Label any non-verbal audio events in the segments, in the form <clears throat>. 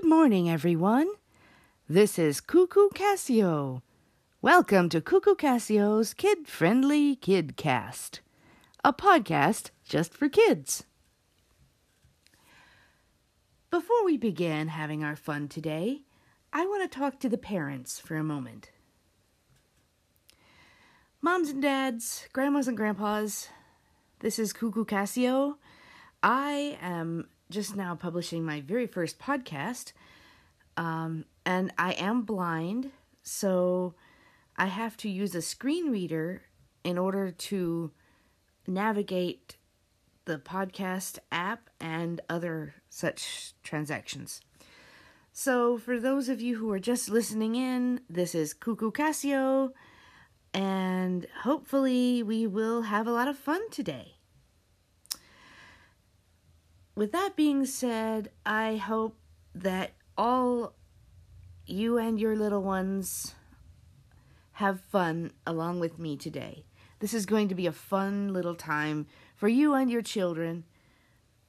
Good morning, everyone. This is Cuckoo Casio. Welcome to Cuckoo Casio's Kid Friendly Kidcast, a podcast just for kids. Before we begin having our fun today, I want to talk to the parents for a moment. Moms and dads, grandmas and grandpas, this is Cuckoo Casio. I am just now publishing my very first podcast, um, and I am blind, so I have to use a screen reader in order to navigate the podcast app and other such transactions. So, for those of you who are just listening in, this is Cuckoo Casio, and hopefully, we will have a lot of fun today with that being said, I hope that all you and your little ones have fun along with me today. This is going to be a fun little time for you and your children.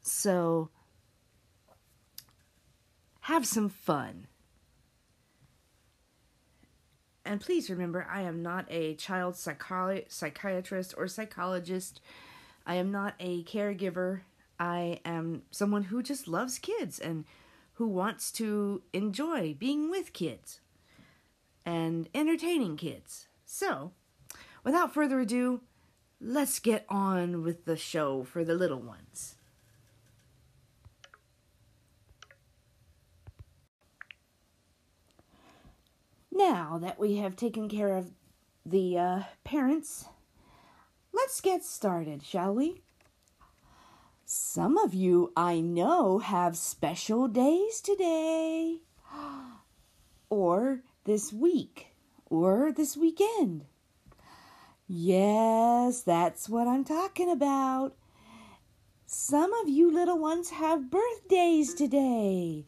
So, have some fun. And please remember, I am not a child psychi- psychiatrist or psychologist. I am not a caregiver I am someone who just loves kids and who wants to enjoy being with kids and entertaining kids. So, without further ado, let's get on with the show for the little ones. Now that we have taken care of the uh, parents, let's get started, shall we? Some of you I know have special days today, <gasps> or this week, or this weekend. Yes, that's what I'm talking about. Some of you little ones have birthdays today.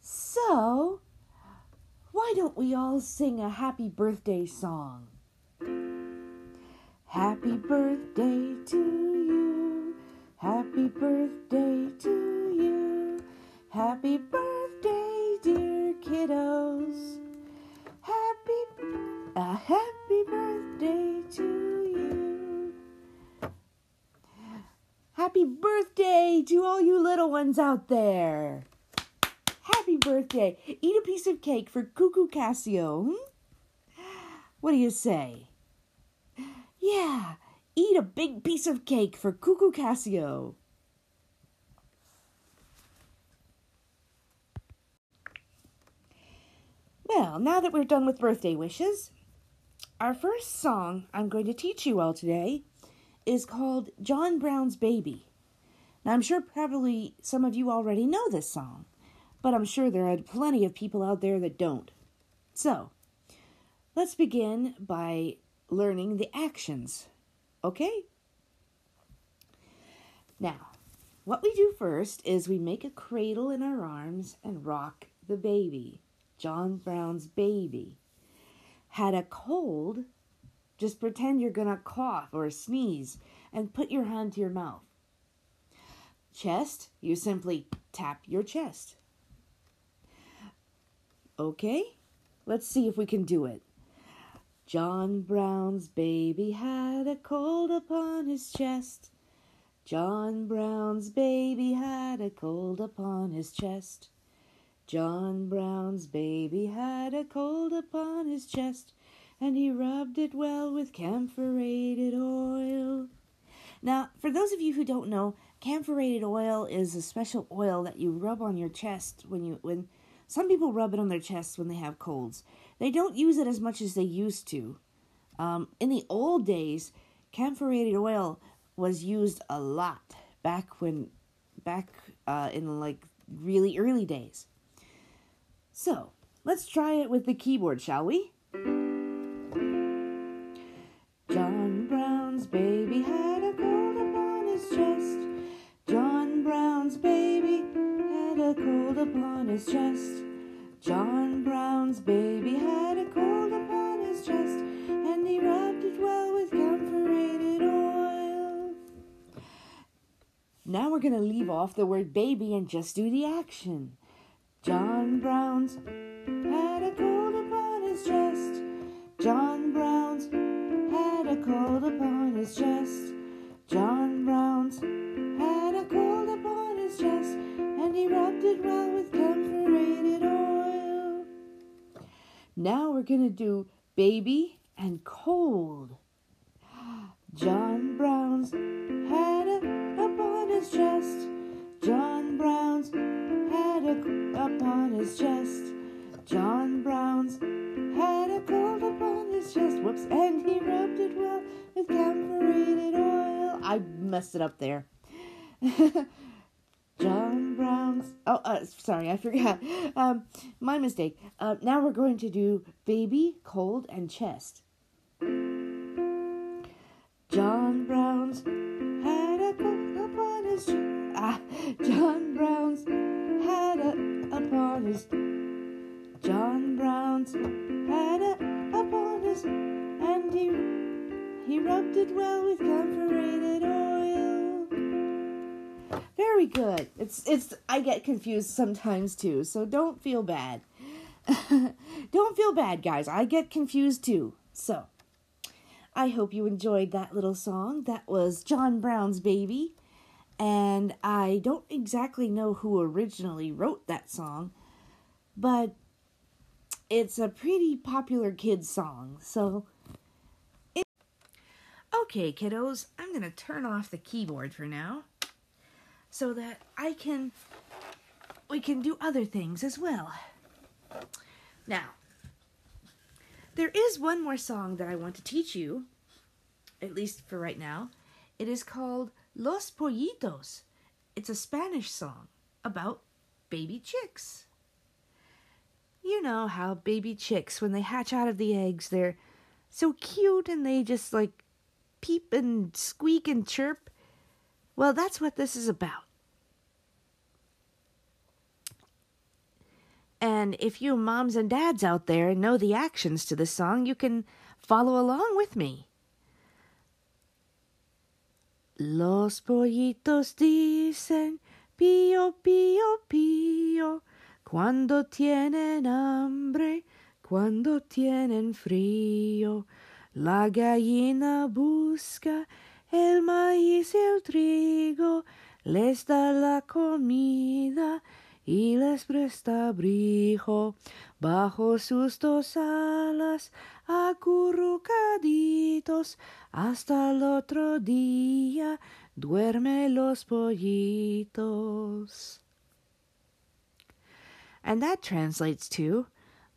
So, why don't we all sing a happy birthday song? Happy birthday to you. Happy birthday to you. Happy birthday, dear kiddos. Happy, a happy birthday to you. Happy birthday to all you little ones out there. Happy birthday. Eat a piece of cake for Cuckoo Casio. Hmm? What do you say? Yeah, Eat a big piece of cake for Cuckoo Casio. Well, now that we're done with birthday wishes, our first song I'm going to teach you all today is called John Brown's Baby. Now, I'm sure probably some of you already know this song, but I'm sure there are plenty of people out there that don't. So, let's begin by learning the actions Okay? Now, what we do first is we make a cradle in our arms and rock the baby. John Brown's baby. Had a cold, just pretend you're going to cough or sneeze and put your hand to your mouth. Chest, you simply tap your chest. Okay, let's see if we can do it. John Brown's baby had a cold upon his chest. John Brown's baby had a cold upon his chest. John Brown's baby had a cold upon his chest, and he rubbed it well with camphorated oil. Now, for those of you who don't know, camphorated oil is a special oil that you rub on your chest when you when some people rub it on their chests when they have colds. They don't use it as much as they used to. Um, in the old days, camphorated oil was used a lot back when, back uh, in like really early days. So let's try it with the keyboard, shall we? John Brown's baby had a cold upon his chest. John Brown's baby had a cold upon his chest. John Brown's baby Now we're going to leave mm. off the word baby and just do the action. John Brown's had a cold upon his chest. John Brown's had a cold upon his chest. John Brown's had a cold upon his chest, and he rubbed it well with camphorated oil. Now we're gonna do baby and cold. <gasps> John it up there. <laughs> John Brown's. Oh, uh, sorry, I forgot. <laughs> Um, my mistake. Uh, now we're going to do baby, cold, and chest. It's it's I get confused sometimes too, so don't feel bad. <laughs> don't feel bad, guys. I get confused too. So, I hope you enjoyed that little song. That was John Brown's Baby. And I don't exactly know who originally wrote that song, but it's a pretty popular kids song. So, okay, kiddos, I'm going to turn off the keyboard for now so that I can we can do other things as well. Now, there is one more song that I want to teach you, at least for right now. It is called Los Pollitos. It's a Spanish song about baby chicks. You know how baby chicks, when they hatch out of the eggs, they're so cute and they just like peep and squeak and chirp. Well, that's what this is about. And if you moms and dads out there know the actions to this song, you can follow along with me. Los pollitos dicen pío, pío, pío, cuando tienen hambre, cuando tienen frío. La gallina busca el maíz y el trigo, les da la comida y les presta abrigo bajo sus dos alas acurrucaditos hasta el otro día duerme los pollitos. And that translates to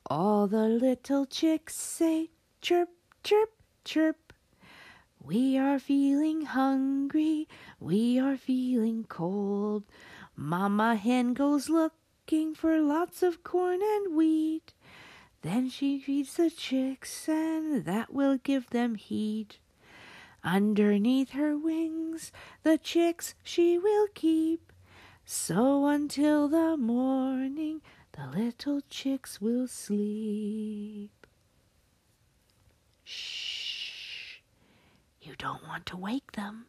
all the little chicks say chirp, chirp, chirp. We are feeling hungry, we are feeling cold. Mama hen goes looking for lots of corn and wheat. Then she feeds the chicks, and that will give them heat. Underneath her wings, the chicks she will keep. So until the morning, the little chicks will sleep. Shh. You don't want to wake them.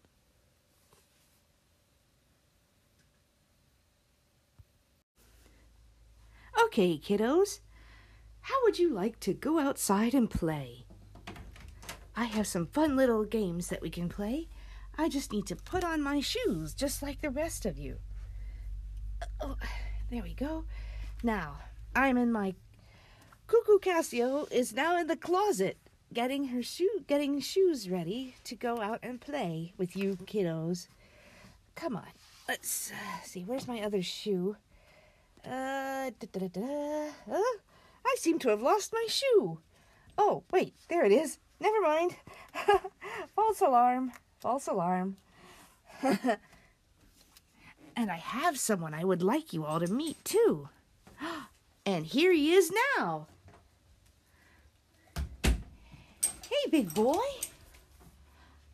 Okay, kiddos, how would you like to go outside and play? I have some fun little games that we can play. I just need to put on my shoes just like the rest of you. Uh, oh, there we go. Now, I'm in my Cuckoo Casio is now in the closet getting her shoe getting shoes ready to go out and play with you kiddos. Come on. Let's uh, see. Where's my other shoe? Uh, uh, I seem to have lost my shoe. Oh, wait, there it is. Never mind. <laughs> False alarm. False alarm. <laughs> and I have someone I would like you all to meet, too. <gasps> And here he is now. Hey, big boy.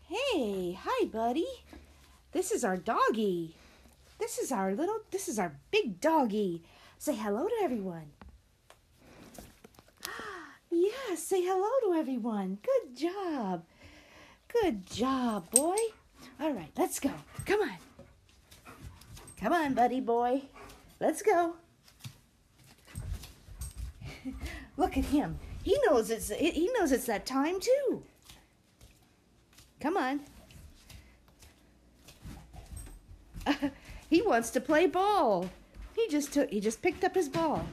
Hey, hi, buddy. This is our doggy. This is our little, this is our big doggy. Say hello to everyone. <gasps> Yes, say hello to everyone. Good job. Good job, boy. All right, let's go. Come on. Come on, buddy boy. Let's go. <laughs> Look at him. He knows it's he knows it's that time too. Come on. <laughs> he wants to play ball. He just took he just picked up his ball.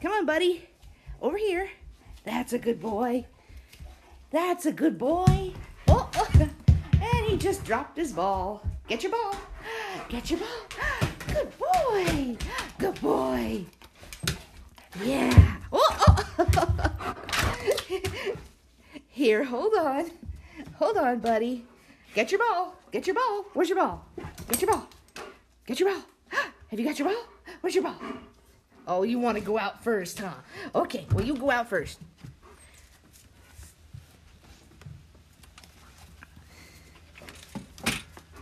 Come on, buddy. Over here. That's a good boy. That's a good boy. Oh, oh. <laughs> and he just dropped his ball. Get your ball. Get your ball. Good boy. Good boy. Yeah. Oh, oh. <laughs> Here, hold on. Hold on, buddy. Get your ball. Get your ball. Where's your ball? Get your ball. Get your ball. <gasps> Have you got your ball? Where's your ball? Oh, you want to go out first, huh? Okay, well, you go out first.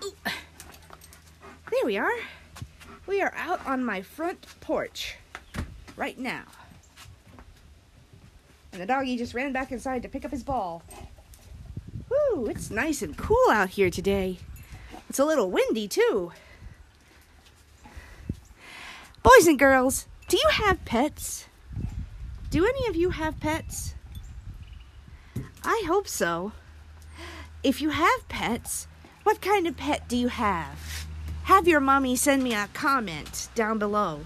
There we are. We are out on my front porch right now. And the doggy just ran back inside to pick up his ball. Woo, it's nice and cool out here today. It's a little windy too. Boys and girls, do you have pets? Do any of you have pets? I hope so. If you have pets, what kind of pet do you have? Have your mommy send me a comment down below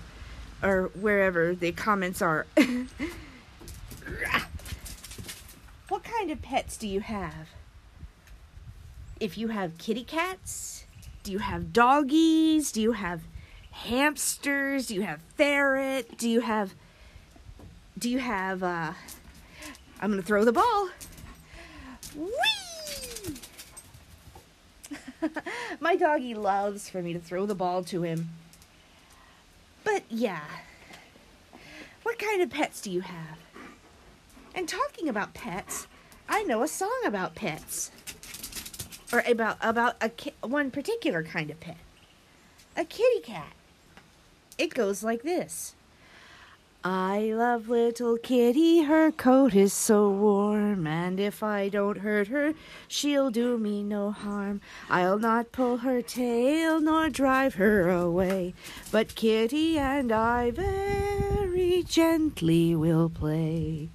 or wherever the comments are. <laughs> what kind of pets do you have? If you have kitty cats, do you have doggies? Do you have hamsters? Do you have ferret? Do you have do you have uh I'm going to throw the ball. Whee! <laughs> My doggy loves for me to throw the ball to him. But yeah. What kind of pets do you have? And talking about pets, I know a song about pets. Or about about a ki- one particular kind of pet. A kitty cat. It goes like this. I love little kitty, her coat is so warm, and if I don't hurt her, she'll do me no harm. I'll not pull her tail nor drive her away, but kitty and I very gently will play.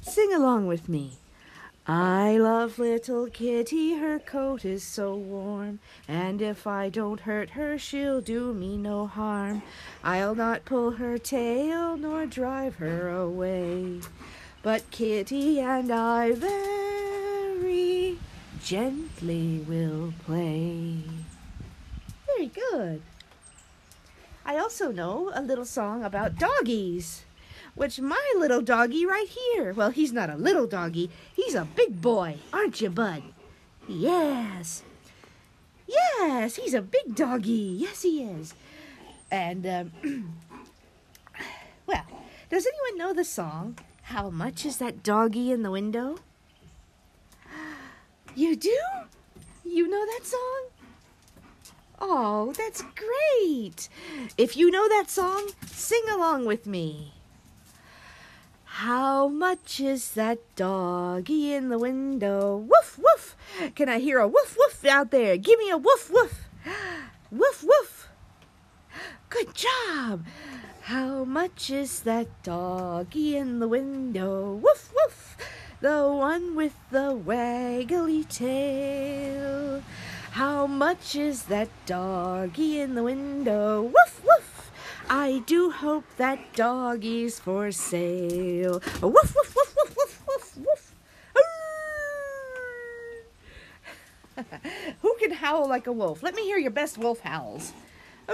Sing along with me. I love little kitty, her coat is so warm, and if I don't hurt her, she'll do me no harm. I'll not pull her tail nor drive her away, but kitty and I very gently will play. Very good. I also know a little song about doggies which my little doggy right here. Well, he's not a little doggy, he's a big boy, aren't you, Bud? Yes. Yes, he's a big doggy. Yes, he is. And, um, <clears throat> well, does anyone know the song, How Much Is That Doggy in the Window? <gasps> You do? You know that song? Oh, that's great. If you know that song, sing along with me. How much is that doggy in the window? Woof, woof. Can I hear a woof, woof out there? Give me a woof, woof. <gasps> Woof, woof. Good job. How much is that doggy in the window? Woof, woof. The one with the waggly tail. How much is that doggy in the window? Woof, woof. I do hope that doggy's for sale. Woof, woof, woof, woof, woof, woof, woof. <laughs> Who can howl like a wolf? Let me hear your best wolf howls. <gasps>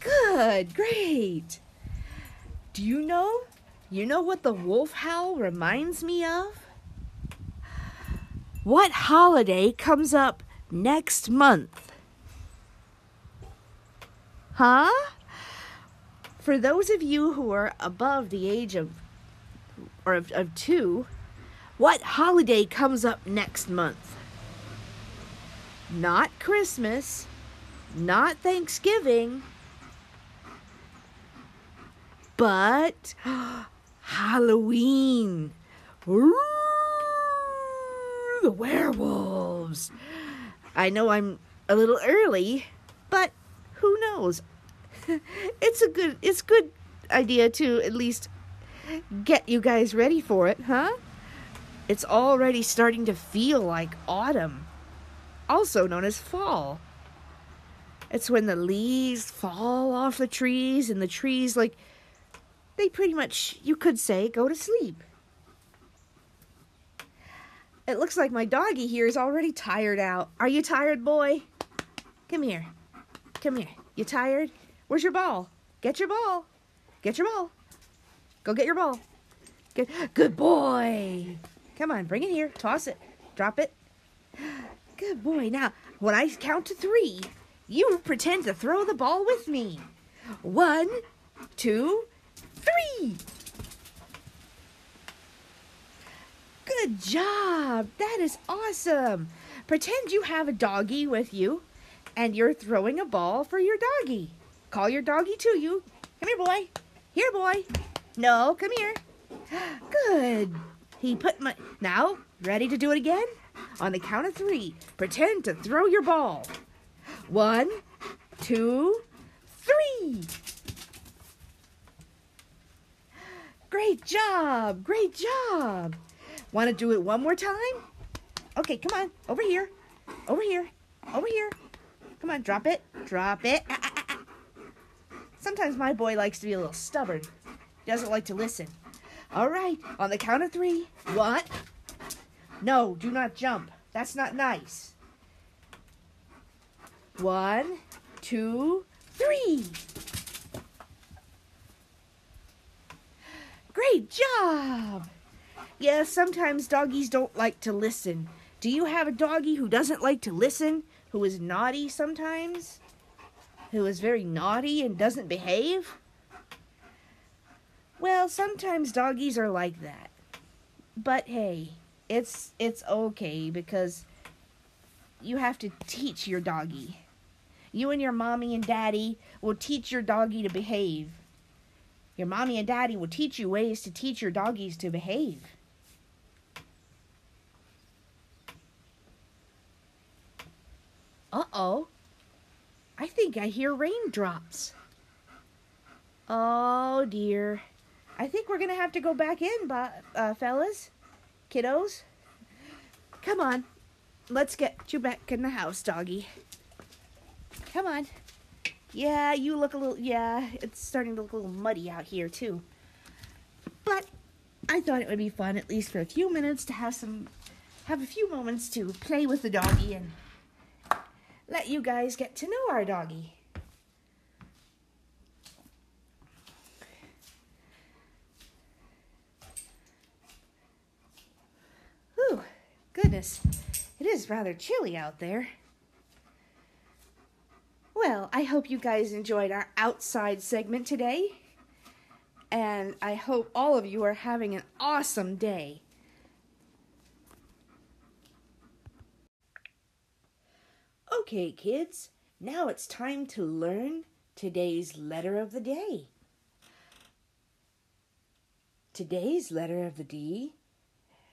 Good, great. Do you know? You know what the wolf howl reminds me of? What holiday comes up next month? Huh? For those of you who are above the age of or of, of two, what holiday comes up next month? Not Christmas, not Thanksgiving, but <gasps> Halloween. Ooh the werewolves. I know I'm a little early, but who knows? <laughs> it's a good it's good idea to at least get you guys ready for it, huh? It's already starting to feel like autumn, also known as fall. It's when the leaves fall off the trees and the trees like they pretty much you could say go to sleep. It looks like my doggy here is already tired out. Are you tired, boy? Come here. Come here. You tired? Where's your ball? Get your ball. Get your ball. Go get your ball. Good, good boy. Come on, bring it here. Toss it. Drop it. Good boy. Now, when I count to three, you pretend to throw the ball with me. One, two, three. Good job. That is awesome. Pretend you have a doggy with you and you're throwing a ball for your doggy. Call your doggy to you. Come here, boy. Here, boy. No, come here. <gasps> Good. He put my. Now, ready to do it again? On the count of three, pretend to throw your ball. One, two, three. Great job. Great job. Want to do it one more time? Okay, come on. Over here. Over here. Over here. Come on, drop it. Drop it. Ah, ah, ah. Sometimes my boy likes to be a little stubborn. He doesn't like to listen. All right, on the count of three. What? No, do not jump. That's not nice. One, two, three. Great job! Yes, sometimes doggies don't like to listen. Do you have a doggy who doesn't like to listen? Who is naughty sometimes? Who is very naughty and doesn't behave? Well, sometimes doggies are like that. But hey, it's it's okay because you have to teach your doggy. You and your mommy and daddy will teach your doggy to behave. Your mommy and daddy will teach you ways to teach your doggies to behave. Uh-oh. I think I hear raindrops. Oh, dear. I think we're going to have to go back in, uh, fellas. Kiddos. Come on. Let's get you back in the house, doggy. Come on. Yeah, you look a little... Yeah, it's starting to look a little muddy out here, too. But I thought it would be fun, at least for a few minutes, to have some... Have a few moments to play with the doggy and let you guys get to know our doggy. Whew, goodness, it is rather chilly out there. Well, I hope you guys enjoyed our outside segment today. And I hope all of you are having an awesome day. Okay, kids, now it's time to learn today's letter of the day. Today's letter of the D,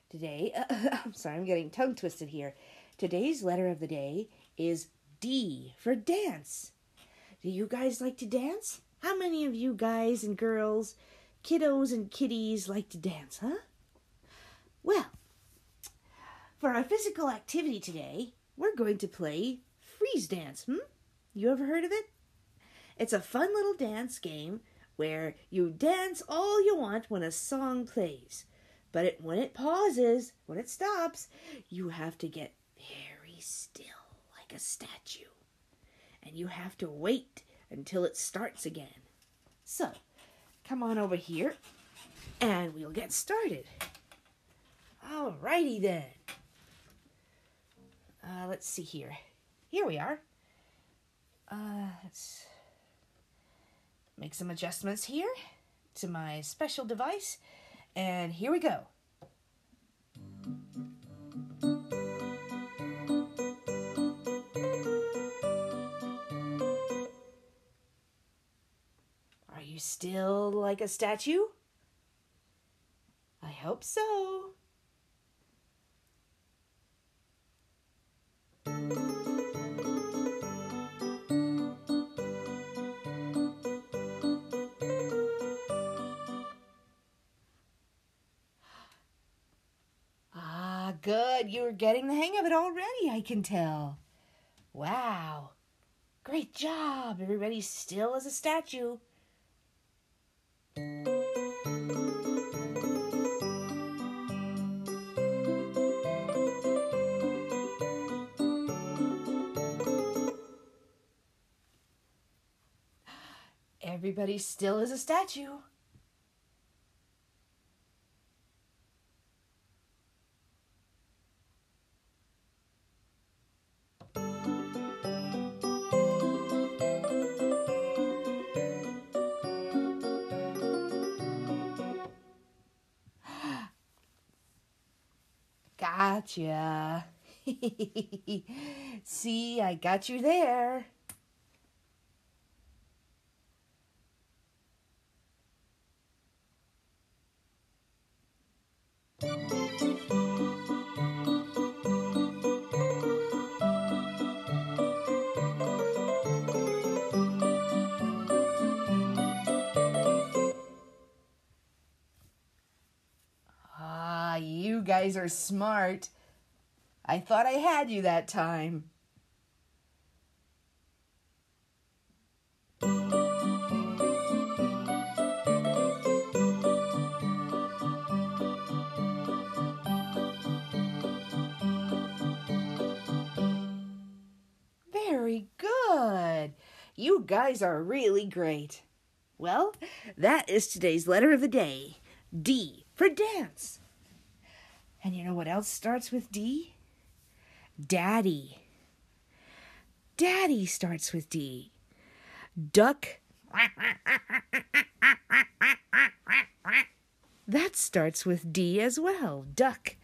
today, uh, <laughs> I'm sorry, I'm getting tongue twisted here. Today's letter of the day is D for dance. Do you guys like to dance? How many of you guys and girls, kiddos and kitties like to dance, huh? Well, for our physical activity today, we're going to play freeze dance, hmm? You ever heard of it? It's a fun little dance game where you dance all you want when a song plays. But it, when it pauses, when it stops, you have to get very still like a statue. And you have to wait until it starts again. So, come on over here and we'll get started. Alrighty then. Uh, let's see here. Here we are. Uh, let's make some adjustments here to my special device. And here we go. Are you still like a statue? I hope so. Good. You're getting the hang of it already, I can tell. Wow. Great job. Everybody's still as a statue. <gasps> Everybody still is a statue. Gotcha. <laughs> See, I got you there. Ah, you guys are smart. I thought I had you that time. Very good. You guys are really great. Well, that is today's letter of the day D for dance. And you know what else starts with D? Daddy. Daddy starts with D. Duck. That starts with D as well. Duck.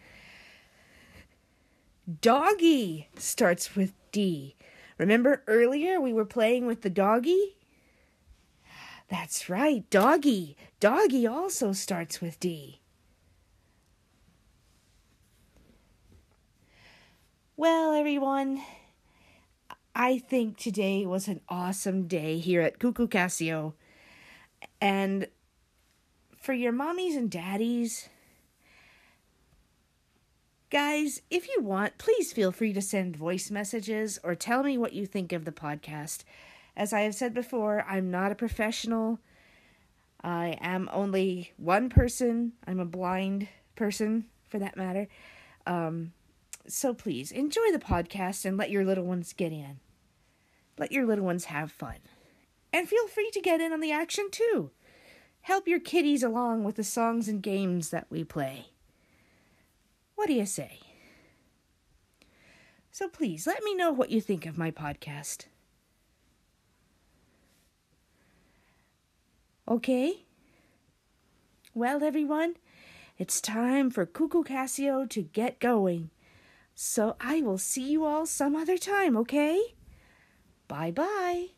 Doggy starts with D. Remember earlier we were playing with the doggy? That's right, doggy. Doggy also starts with D. Well, everyone, I think today was an awesome day here at Cuckoo Casio. And for your mommies and daddies, guys, if you want, please feel free to send voice messages or tell me what you think of the podcast. As I have said before, I'm not a professional. I am only one person. I'm a blind person, for that matter. Um, so please enjoy the podcast and let your little ones get in. Let your little ones have fun. And feel free to get in on the action too. Help your kiddies along with the songs and games that we play. What do you say? So please let me know what you think of my podcast. Okay? Well, everyone, it's time for Cuckoo Casio to get going. So I will see you all some other time, okay? Bye bye.